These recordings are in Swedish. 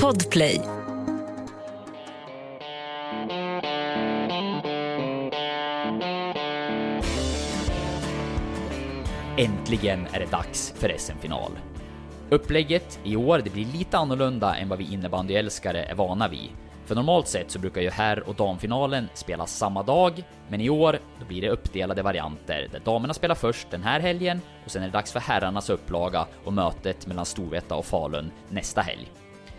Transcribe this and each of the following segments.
Podplay. Äntligen är det dags för SM-final. Upplägget i år det blir lite annorlunda än vad vi innebandyälskare är vana vid. För normalt sett så brukar ju herr och damfinalen spelas samma dag, men i år då blir det uppdelade varianter där damerna spelar först den här helgen och sen är det dags för herrarnas upplaga och mötet mellan Storvreta och Falun nästa helg.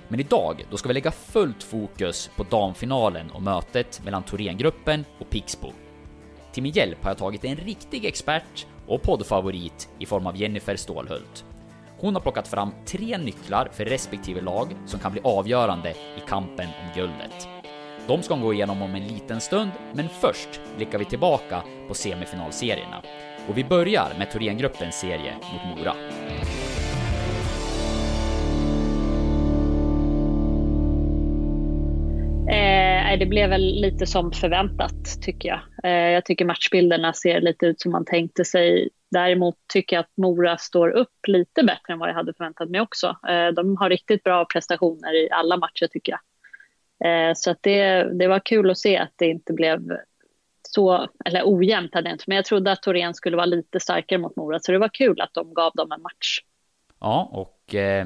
Men idag, då ska vi lägga fullt fokus på damfinalen och mötet mellan Thorengruppen och Pixbo. Till min hjälp har jag tagit en riktig expert och poddfavorit i form av Jennifer Stålhult. Hon har plockat fram tre nycklar för respektive lag som kan bli avgörande i kampen om guldet. De ska hon gå igenom om en liten stund, men först blickar vi tillbaka på semifinalserierna. Och vi börjar med Thorengruppens serie mot Mora. Eh, det blev väl lite som förväntat tycker jag. Eh, jag tycker matchbilderna ser lite ut som man tänkte sig. Däremot tycker jag att Mora står upp lite bättre än vad jag hade förväntat mig också. Eh, de har riktigt bra prestationer i alla matcher tycker jag. Eh, så att det, det var kul att se att det inte blev så, eller ojämnt hade jag inte, men jag trodde att Torén skulle vara lite starkare mot Mora, så det var kul att de gav dem en match. Ja, och eh,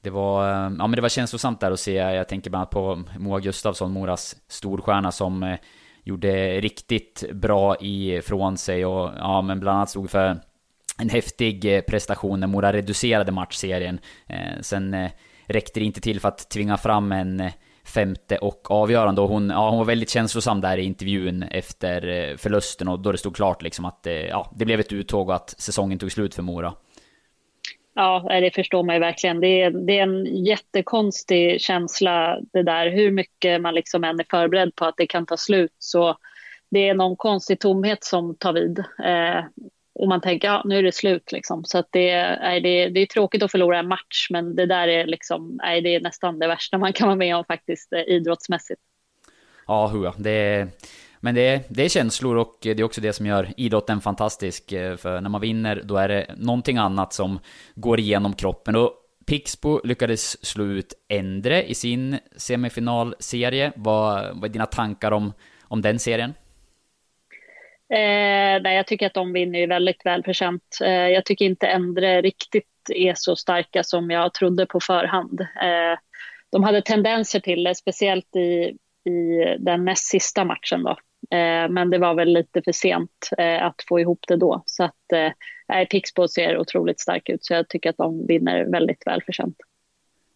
det var, ja men det var känslosamt där att se, jag tänker bland annat på Moa Gustafsson, Moras storstjärna som eh, gjorde riktigt bra ifrån sig och ja, men bland annat stod för en häftig eh, prestation när Mora reducerade matchserien. Eh, sen eh, räckte det inte till för att tvinga fram en femte och avgörande och hon, ja, hon var väldigt känslosam där i intervjun efter förlusten och då det stod klart liksom att ja, det blev ett uttåg och att säsongen tog slut för Mora. Ja, det förstår man ju verkligen. Det är, det är en jättekonstig känsla det där, hur mycket man liksom än är förberedd på att det kan ta slut. Så det är någon konstig tomhet som tar vid. Eh, och man tänker, ja nu är det slut liksom. Så att det, är, det, det är tråkigt att förlora en match, men det där är liksom, nej, det är nästan det värsta man kan vara med om faktiskt eh, idrottsmässigt. Ja, hua. Det är men det är, det är känslor och det är också det som gör idrotten fantastisk. Eh, för när man vinner, då är det någonting annat som går igenom kroppen. Och Pixbo lyckades slå ut Endre i sin semifinalserie. Vad, vad är dina tankar om, om den serien? Eh, nej, jag tycker att de vinner ju väldigt välförtjänt. Eh, jag tycker inte Endre riktigt är så starka som jag trodde på förhand. Eh, de hade tendenser till det, speciellt i, i den näst sista matchen då, Eh, Eh, men det var väl lite för sent eh, att få ihop det då. Så att eh, Pixbo ser otroligt stark ut, så jag tycker att de vinner väldigt välförtjänt.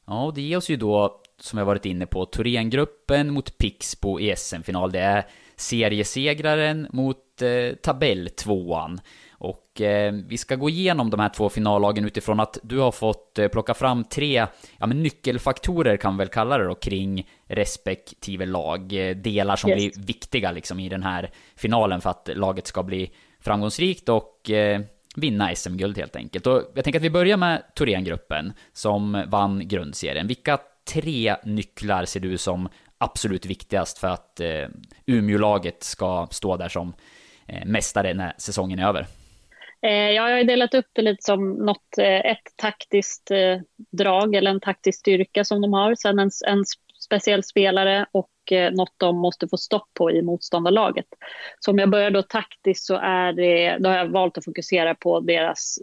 Ja, och det ger oss ju då, som jag varit inne på, Thorengruppen mot Pixbo i SM-final. Det är seriesegraren mot eh, tabelltvåan. Och eh, vi ska gå igenom de här två finallagen utifrån att du har fått eh, plocka fram tre ja, men nyckelfaktorer kan man väl kalla det då kring respektive lag. Eh, delar som yes. blir viktiga liksom i den här finalen för att laget ska bli framgångsrikt och vinna SM-guld helt enkelt. Och jag tänker att vi börjar med Thorengruppen som vann grundserien. Vilka tre nycklar ser du som absolut viktigast för att eh, Umeå-laget ska stå där som eh, mästare när säsongen är över? Eh, jag har delat upp det lite som något, eh, ett taktiskt eh, drag eller en taktisk styrka som de har. Sen en, en speciell spelare och något de måste få stopp på i motståndarlaget. Så om jag börjar då taktiskt så är det, då har jag valt att fokusera på deras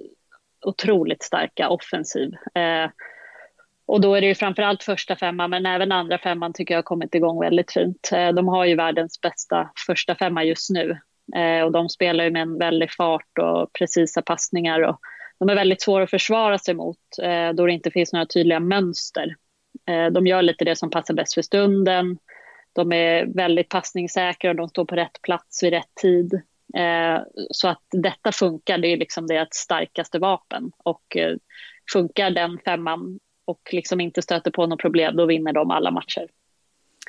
otroligt starka offensiv. Eh, och då är det ju framförallt första femman, men även andra femman tycker jag har kommit igång väldigt fint. Eh, de har ju världens bästa första femma just nu. Eh, och de spelar ju med en väldig fart och precisa passningar. Och de är väldigt svåra att försvara sig mot eh, då det inte finns några tydliga mönster. Eh, de gör lite det som passar bäst för stunden. De är väldigt passningssäkra och de står på rätt plats vid rätt tid. Eh, så att detta funkar, det är liksom deras starkaste vapen. Och eh, funkar den femman och liksom inte stöter på något problem, då vinner de alla matcher.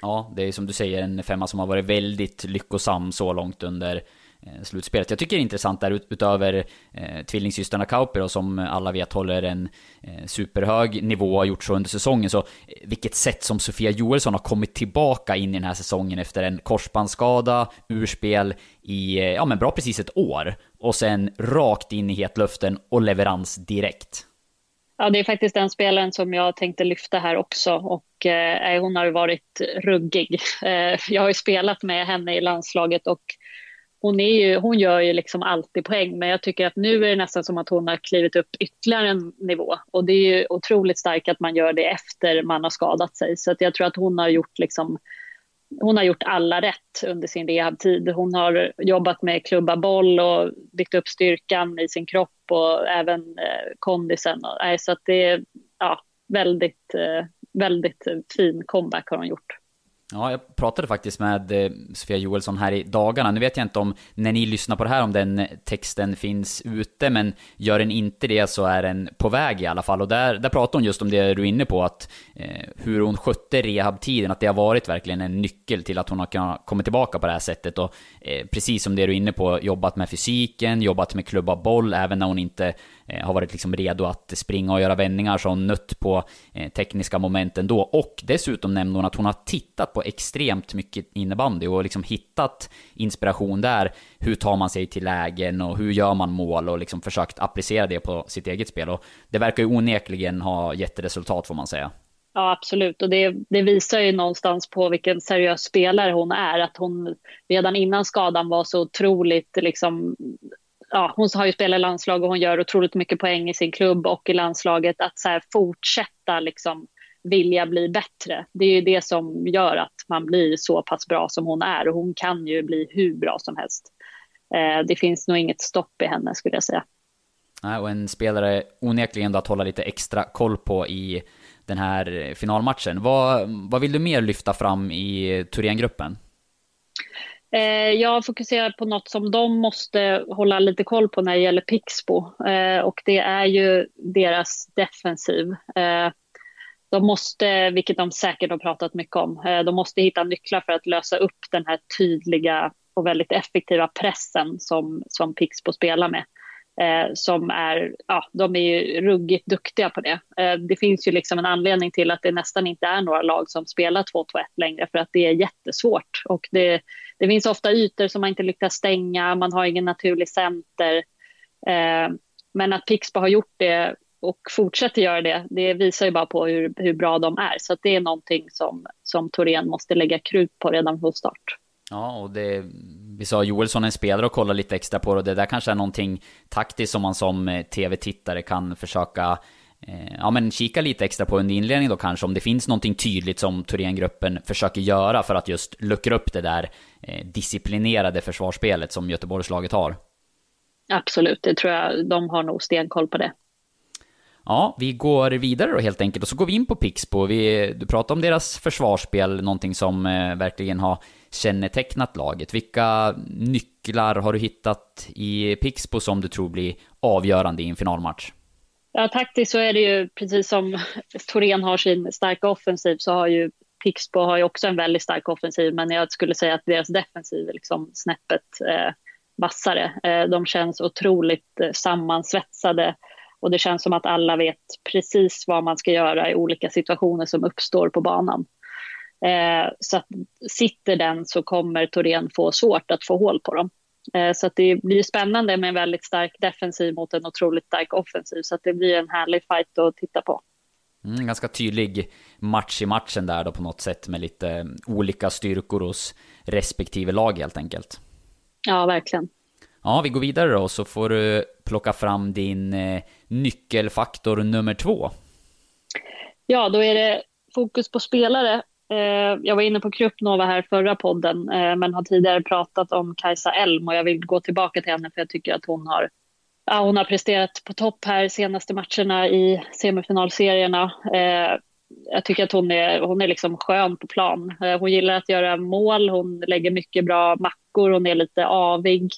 Ja, det är som du säger en femma som har varit väldigt lyckosam så långt under eh, slutspelet. Jag tycker det är intressant där utöver eh, tvillingsystrarna Kauper och som alla vet håller en eh, superhög nivå och har gjort så under säsongen så eh, vilket sätt som Sofia Joelsson har kommit tillbaka in i den här säsongen efter en korsbandsskada, urspel i, eh, ja men bra precis ett år och sen rakt in i hetluften och leverans direkt. Ja, det är faktiskt den spelaren som jag tänkte lyfta här också och eh, hon har ju varit ruggig. Eh, jag har ju spelat med henne i landslaget och hon, är ju, hon gör ju liksom alltid poäng men jag tycker att nu är det nästan som att hon har klivit upp ytterligare en nivå och det är ju otroligt starkt att man gör det efter man har skadat sig så att jag tror att hon har gjort liksom hon har gjort alla rätt under sin rehabtid. Hon har jobbat med klubba boll och byggt upp styrkan i sin kropp och även eh, kondisen. Eh, så att det är ja, väldigt, eh, väldigt fin comeback har hon gjort. Ja, jag pratade faktiskt med eh, Sofia Joelsson här i dagarna. Nu vet jag inte om, när ni lyssnar på det här, om den eh, texten finns ute, men gör den inte det så är den på väg i alla fall. Och där, där pratar hon just om det du är inne på, att eh, hur hon skötte rehabtiden, att det har varit verkligen en nyckel till att hon har kunnat komma tillbaka på det här sättet. Och eh, precis som det du är inne på, jobbat med fysiken, jobbat med klubba boll, även när hon inte Eh, har varit liksom redo att springa och göra vändningar, så hon nött på eh, tekniska momenten då. Och dessutom nämnde hon att hon har tittat på extremt mycket innebandy och liksom hittat inspiration där. Hur tar man sig till lägen och hur gör man mål och liksom försökt applicera det på sitt eget spel. Och det verkar ju onekligen ha gett resultat får man säga. Ja, absolut. Och det, det, visar ju någonstans på vilken seriös spelare hon är. Att hon redan innan skadan var så otroligt liksom, ja, hon har ju spelat i landslag och hon gör otroligt mycket poäng i sin klubb och i landslaget. Att så här, fortsätta liksom vilja bli bättre. Det är ju det som gör att man blir så pass bra som hon är och hon kan ju bli hur bra som helst. Eh, det finns nog inget stopp i henne skulle jag säga. Nej, och en spelare onekligen då att hålla lite extra koll på i den här finalmatchen. Vad, vad vill du mer lyfta fram i Thorengruppen? Eh, jag fokuserar på något som de måste hålla lite koll på när det gäller Pixbo eh, och det är ju deras defensiv. Eh, de måste, vilket de säkert har pratat mycket om, eh, de måste hitta nycklar för att lösa upp den här tydliga och väldigt effektiva pressen som, som Pixbo spelar med. Eh, som är, ja, de är ju ruggigt duktiga på det. Eh, det finns ju liksom en anledning till att det nästan inte är några lag som spelar 2-2-1 längre för att det är jättesvårt och det, det finns ofta ytor som man inte lyckas stänga, man har ingen naturlig center. Eh, men att Pixbo har gjort det och fortsätter göra det, det visar ju bara på hur, hur bra de är. Så det är någonting som, som Torén måste lägga krut på redan från start. Ja, och det, vi sa Joelsson en spelare och kolla lite extra på det. Och det där kanske är någonting taktiskt som man som eh, tv-tittare kan försöka ja, men kika lite extra på under inledningen då kanske, om det finns någonting tydligt som Thorengruppen försöker göra för att just luckra upp det där eh, disciplinerade försvarsspelet som Göteborgslaget har. Absolut, det tror jag. De har nog stenkoll på det. Ja, vi går vidare då helt enkelt och så går vi in på Pixbo. Vi, du pratade om deras försvarsspel, någonting som eh, verkligen har kännetecknat laget. Vilka nycklar har du hittat i Pixbo som du tror blir avgörande i en finalmatch? Ja, taktiskt så är det ju precis som Torén har sin starka offensiv så har ju Pixbo har ju också en väldigt stark offensiv men jag skulle säga att deras defensiv är liksom snäppet eh, vassare. Eh, de känns otroligt eh, sammansvetsade och det känns som att alla vet precis vad man ska göra i olika situationer som uppstår på banan. Eh, så att sitter den så kommer Torén få svårt att få hål på dem. Eh, så att det blir spännande med en väldigt stark defensiv mot en otroligt stark offensiv. Så att det blir en härlig fight att titta på. Mm, ganska tydlig match i matchen där då på något sätt med lite olika styrkor hos respektive lag helt enkelt. Ja, verkligen. Ja, vi går vidare då så får du plocka fram din eh, nyckelfaktor nummer två. Ja, då är det fokus på spelare Eh, jag var inne på Krupnova här förra podden, eh, men har tidigare pratat om Kajsa Elm och jag vill gå tillbaka till henne för jag tycker att hon har, ja, hon har presterat på topp här senaste matcherna i semifinalserierna. Eh, jag tycker att hon är, hon är liksom skön på plan. Hon gillar att göra mål, hon lägger mycket bra mackor, hon är lite avig.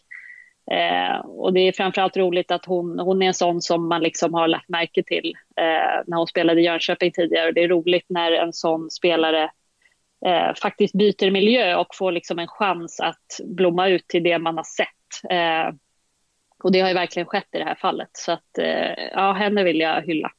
Eh, och det är framförallt roligt att hon, hon är en sån som man liksom har lagt märke till eh, när hon spelade i Jönköping tidigare. Det är roligt när en sån spelare eh, faktiskt byter miljö och får liksom en chans att blomma ut till det man har sett. Eh, och det har ju verkligen skett i det här fallet. Så att, eh, ja, henne vill jag hylla.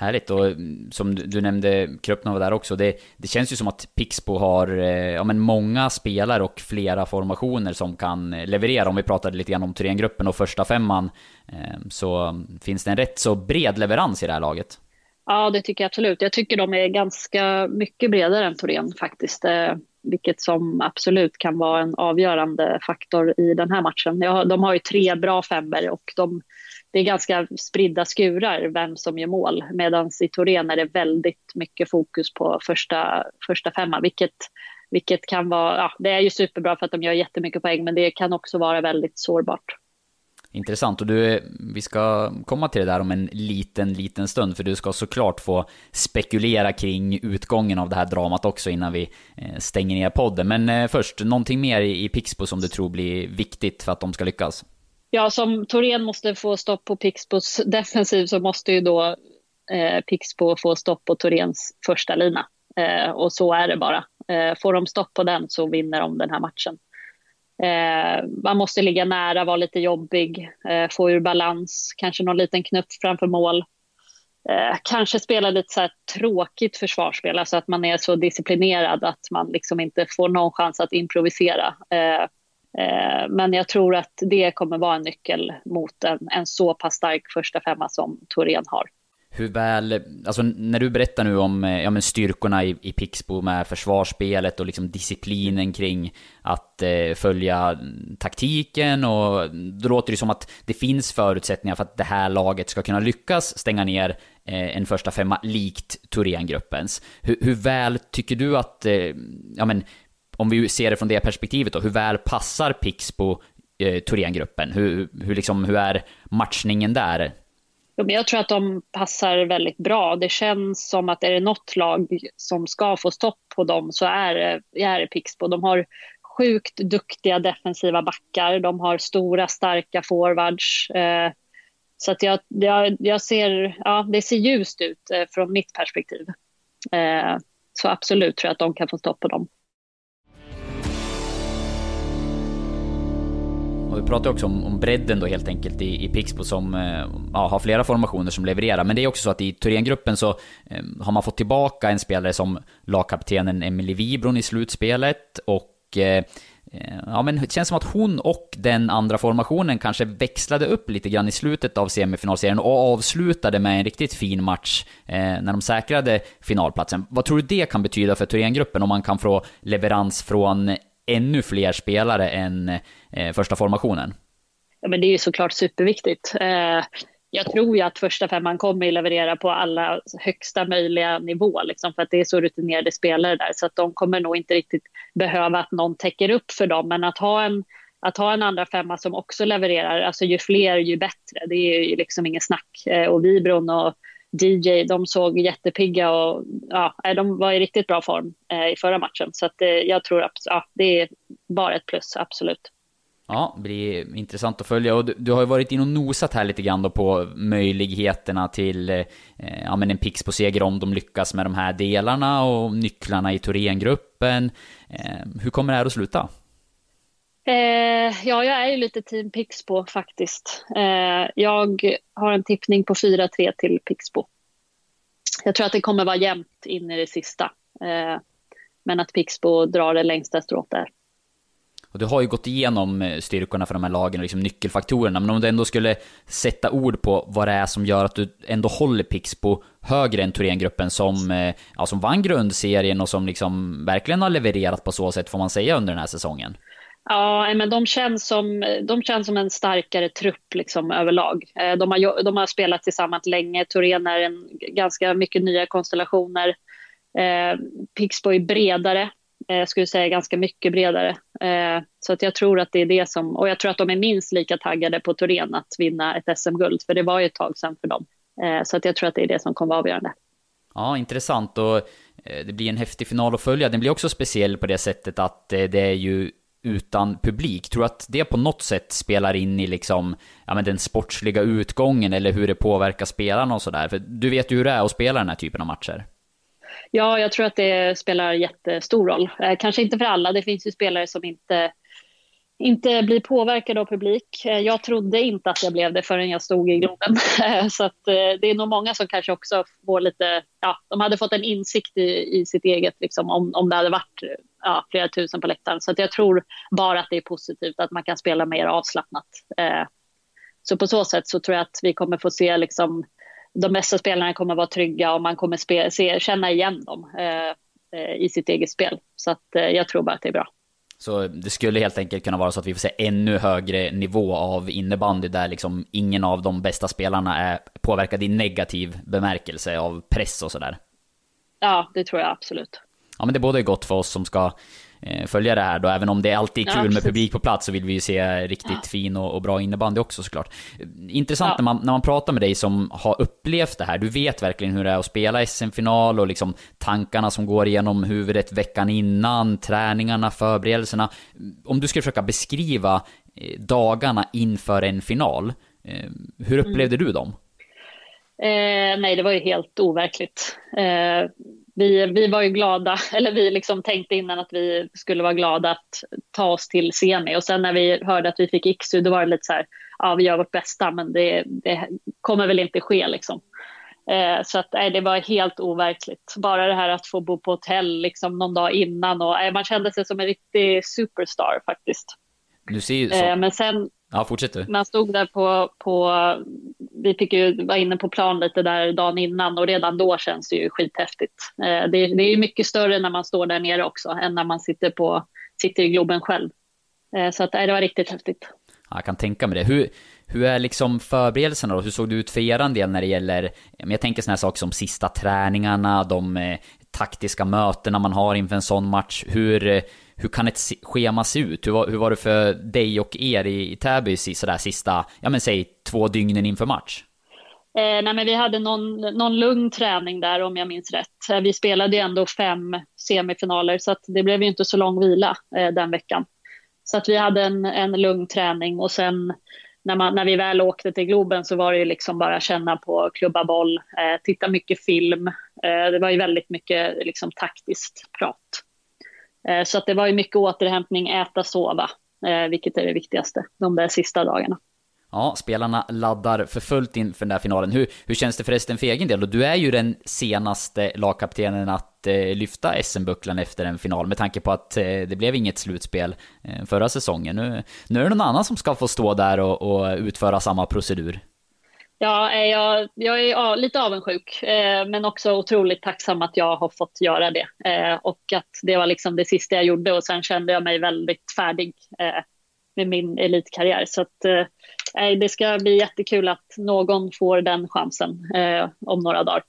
Härligt och mm, som du nämnde, Krupnov var där också. Det, det känns ju som att Pixbo har eh, ja, men många spelare och flera formationer som kan eh, leverera. Om vi pratade lite grann om Thorengruppen och första femman eh, så mm, finns det en rätt så bred leverans i det här laget. Ja, det tycker jag absolut. Jag tycker de är ganska mycket bredare än Torén faktiskt. Eh, vilket som absolut kan vara en avgörande faktor i den här matchen. Ja, de har ju tre bra femmer och de, det är ganska spridda skurar vem som gör mål. Medan i Torén är det väldigt mycket fokus på första, första femma, vilket, vilket kan vara, ja, det är ju superbra för att de gör jättemycket poäng, men det kan också vara väldigt sårbart. Intressant. Och du, vi ska komma till det där om en liten, liten stund, för du ska såklart få spekulera kring utgången av det här dramat också innan vi eh, stänger ner podden. Men eh, först, någonting mer i Pixbo som du tror blir viktigt för att de ska lyckas? Ja, som Torén måste få stopp på Pixbos defensiv så måste ju då eh, Pixbo få stopp på Toréns första lina. Eh, och så är det bara. Eh, får de stopp på den så vinner de den här matchen. Eh, man måste ligga nära, vara lite jobbig, eh, få ur balans, kanske någon liten knuff framför mål. Eh, kanske spela lite så tråkigt försvarsspel, alltså att man är så disciplinerad att man liksom inte får någon chans att improvisera. Eh, eh, men jag tror att det kommer vara en nyckel mot en, en så pass stark första femma som Torén har hur väl, alltså när du berättar nu om eh, ja, men styrkorna i, i Pixbo med försvarsspelet och liksom disciplinen kring att eh, följa taktiken och då låter det som att det finns förutsättningar för att det här laget ska kunna lyckas stänga ner eh, en första femma likt Thorengruppens. Hur, hur väl tycker du att, eh, ja men om vi ser det från det perspektivet då, hur väl passar Pixbo eh, Thorengruppen? Hur, hur, liksom, hur är matchningen där? Jag tror att de passar väldigt bra. Det känns som att är det något lag som ska få stopp på dem så är det, är det Pixbo. De har sjukt duktiga defensiva backar. De har stora, starka forwards. Eh, så att jag, jag, jag, ser, ja, det ser ljust ut eh, från mitt perspektiv. Eh, så absolut tror jag att de kan få stopp på dem. Och vi pratar också om, om bredden då helt enkelt i, i Pixbo som eh, ja, har flera formationer som levererar. Men det är också så att i Thorengruppen så eh, har man fått tillbaka en spelare som lagkaptenen Emily Wibron i slutspelet och eh, eh, Ja men det känns som att hon och den andra formationen kanske växlade upp lite grann i slutet av semifinalserien och avslutade med en riktigt fin match eh, när de säkrade finalplatsen. Vad tror du det kan betyda för Thorengruppen om man kan få leverans från ännu fler spelare än eh, första formationen? Ja, men det är ju såklart superviktigt. Eh, jag tror ju att första femman kommer leverera på alla högsta möjliga nivå, liksom, för att det är så rutinerade spelare där, så att de kommer nog inte riktigt behöva att någon täcker upp för dem, men att ha en att ha en andra femma som också levererar, alltså ju fler ju bättre. Det är ju liksom inget snack. Eh, och Vibron och DJ, de såg jättepigga och ja, de var i riktigt bra form eh, i förra matchen. Så att, eh, jag tror att ja, det är bara ett plus, absolut. Ja, det blir intressant att följa. Och du, du har ju varit in och nosat här lite grann då på möjligheterna till eh, ja, men en pix på seger om de lyckas med de här delarna och nycklarna i Thorengruppen. Eh, hur kommer det här att sluta? Eh, ja, jag är ju lite team Pixbo faktiskt. Eh, jag har en tippning på 4-3 till Pixbo. Jag tror att det kommer vara jämnt in i det sista. Eh, men att Pixbo drar det längsta strået där. Och du har ju gått igenom eh, styrkorna för de här lagen och liksom nyckelfaktorerna, men om du ändå skulle sätta ord på vad det är som gör att du ändå håller Pixbo högre än Thorengruppen som, eh, ja, som vann grundserien och som liksom verkligen har levererat på så sätt får man säga under den här säsongen. Ja, men de känns som, de känns som en starkare trupp liksom överlag. Eh, de har, de har spelat tillsammans länge. Torén är en ganska mycket nya konstellationer. Eh, Pixbo är bredare, eh, skulle säga ganska mycket bredare. Eh, så att jag tror att det är det som, och jag tror att de är minst lika taggade på Torén att vinna ett SM-guld, för det var ju ett tag sedan för dem. Eh, så att jag tror att det är det som kommer vara avgörande. Ja, intressant och eh, det blir en häftig final att följa. Den blir också speciell på det sättet att eh, det är ju utan publik. Tror du att det på något sätt spelar in i liksom, ja, men den sportsliga utgången eller hur det påverkar spelarna och sådär? För du vet ju hur det är att spela den här typen av matcher. Ja, jag tror att det spelar jättestor roll. Eh, kanske inte för alla, det finns ju spelare som inte inte bli påverkad av publik. Eh, jag trodde inte att jag blev det förrän jag stod i Globen. Så att eh, det är nog många som kanske också får lite, ja, de hade fått en insikt i, i sitt eget, liksom, om, om det hade varit ja, flera tusen på läktaren. Så att jag tror bara att det är positivt att man kan spela mer avslappnat. Eh, så på så sätt så tror jag att vi kommer få se liksom, de bästa spelarna kommer vara trygga och man kommer spe, se, känna igen dem i sitt eget spel. Så att jag tror bara att det är bra. Så det skulle helt enkelt kunna vara så att vi får se ännu högre nivå av innebandy där liksom ingen av de bästa spelarna är påverkad i negativ bemärkelse av press och sådär. Ja, det tror jag absolut. Ja, men det båda är gott för oss som ska följa det här då. Även om det alltid är kul ja, med publik på plats så vill vi ju se riktigt ja. fin och, och, bra innebandy också såklart. Intressant ja. när, man, när man pratar med dig som har upplevt det här. Du vet verkligen hur det är att spela SM-final och liksom tankarna som går igenom huvudet veckan innan, träningarna, förberedelserna. Om du skulle försöka beskriva eh, dagarna inför en final, eh, hur mm. upplevde mm. du dem? Eh, nej, det var ju helt overkligt. Eh, vi, vi var ju glada, eller vi liksom tänkte innan att vi skulle vara glada att ta oss till semi. Och sen när vi hörde att vi fick Iksu, då var det lite så här, ja vi gör vårt bästa, men det, det kommer väl inte ske liksom. Eh, så att, nej, det var helt overkligt. Bara det här att få bo på hotell liksom någon dag innan och eh, man kände sig som en riktig superstar faktiskt. Du ser ju så. Eh, men sen, Ja, fortsätt du. Man stod där på, på, vi fick ju vara inne på plan lite där dagen innan och redan då känns det ju skithäftigt. Eh, det, det är mycket större när man står där nere också än när man sitter, på, sitter i Globen själv. Eh, så att, det var riktigt häftigt. Ja, jag kan tänka mig det. Hur, hur är liksom förberedelserna då? Hur såg det ut för er del när det gäller, jag tänker sådana här saker som sista träningarna, de eh, taktiska mötena man har inför en sån match. Hur, eh, hur kan ett schema se ut? Hur var, hur var det för dig och er i, i Täby sådär sista, ja men säg två dygnen inför match? Eh, nej, men vi hade någon, någon lugn träning där om jag minns rätt. Eh, vi spelade ju ändå fem semifinaler så att det blev ju inte så lång vila eh, den veckan. Så att vi hade en, en lugn träning och sen när, man, när vi väl åkte till Globen så var det ju liksom bara känna på klubba boll, eh, titta mycket film. Eh, det var ju väldigt mycket liksom, taktiskt prat. Eh, så att det var ju mycket återhämtning, äta, sova, eh, vilket är det viktigaste de där sista dagarna. Ja, spelarna laddar för fullt inför den där finalen. Hur, hur känns det förresten för egen del? Och du är ju den senaste lagkaptenen att eh, lyfta SM-bucklan efter en final med tanke på att eh, det blev inget slutspel eh, förra säsongen. Nu, nu är det någon annan som ska få stå där och, och utföra samma procedur. Ja, eh, jag, jag är lite avundsjuk, eh, men också otroligt tacksam att jag har fått göra det. Eh, och att det var liksom det sista jag gjorde och sen kände jag mig väldigt färdig eh, med min elitkarriär. Så att, eh, det ska bli jättekul att någon får den chansen eh, om några dagar.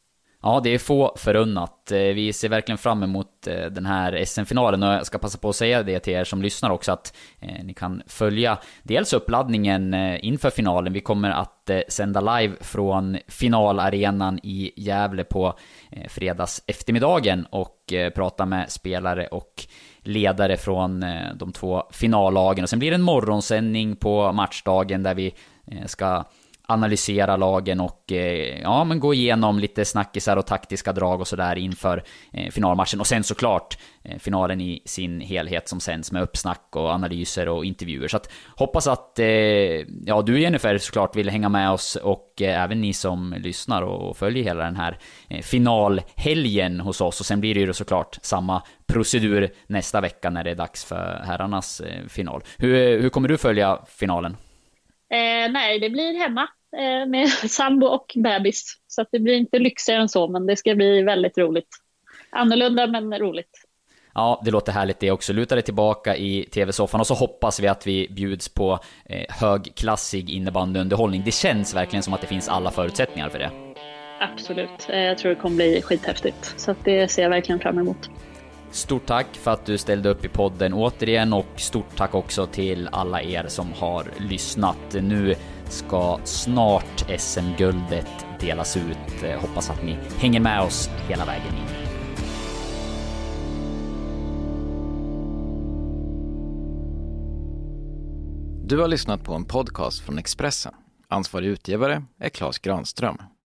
Ja, det är få förunnat. Eh, vi ser verkligen fram emot eh, den här SM-finalen och jag ska passa på att säga det till er som lyssnar också att eh, ni kan följa dels uppladdningen inför finalen. Vi kommer att sända live från finalarenan i Gävle på fredags eftermiddagen och prata med spelare och ledare från eh, de två finallagen. Och sen blir det en morgonsändning på matchdagen där vi eh, ska analysera lagen och eh, ja, men gå igenom lite snackisar och taktiska drag och sådär inför eh, finalmatchen. Och sen såklart eh, finalen i sin helhet som sänds med uppsnack och analyser och intervjuer. Så att hoppas att eh, ja, du Jennifer såklart vill hänga med oss och eh, även ni som lyssnar och följer hela den här eh, finalhelgen hos oss. Och sen blir det ju såklart samma procedur nästa vecka när det är dags för herrarnas final. Hur, hur kommer du följa finalen? Eh, nej, det blir hemma med sambo och bebis. Så det blir inte lyxigare än så, men det ska bli väldigt roligt. Annorlunda men roligt. Ja, det låter härligt det också. Luta dig tillbaka i tv-soffan och så hoppas vi att vi bjuds på eh, högklassig innebandyunderhållning. Det känns verkligen som att det finns alla förutsättningar för det. Absolut. Eh, jag tror det kommer bli skithäftigt. Så det ser jag verkligen fram emot. Stort tack för att du ställde upp i podden återigen och stort tack också till alla er som har lyssnat. Nu ska snart SM-guldet delas ut. Eh, hoppas att ni hänger med oss hela vägen in. Du har lyssnat på en podcast från Expressen. Ansvarig utgivare är Klas Granström.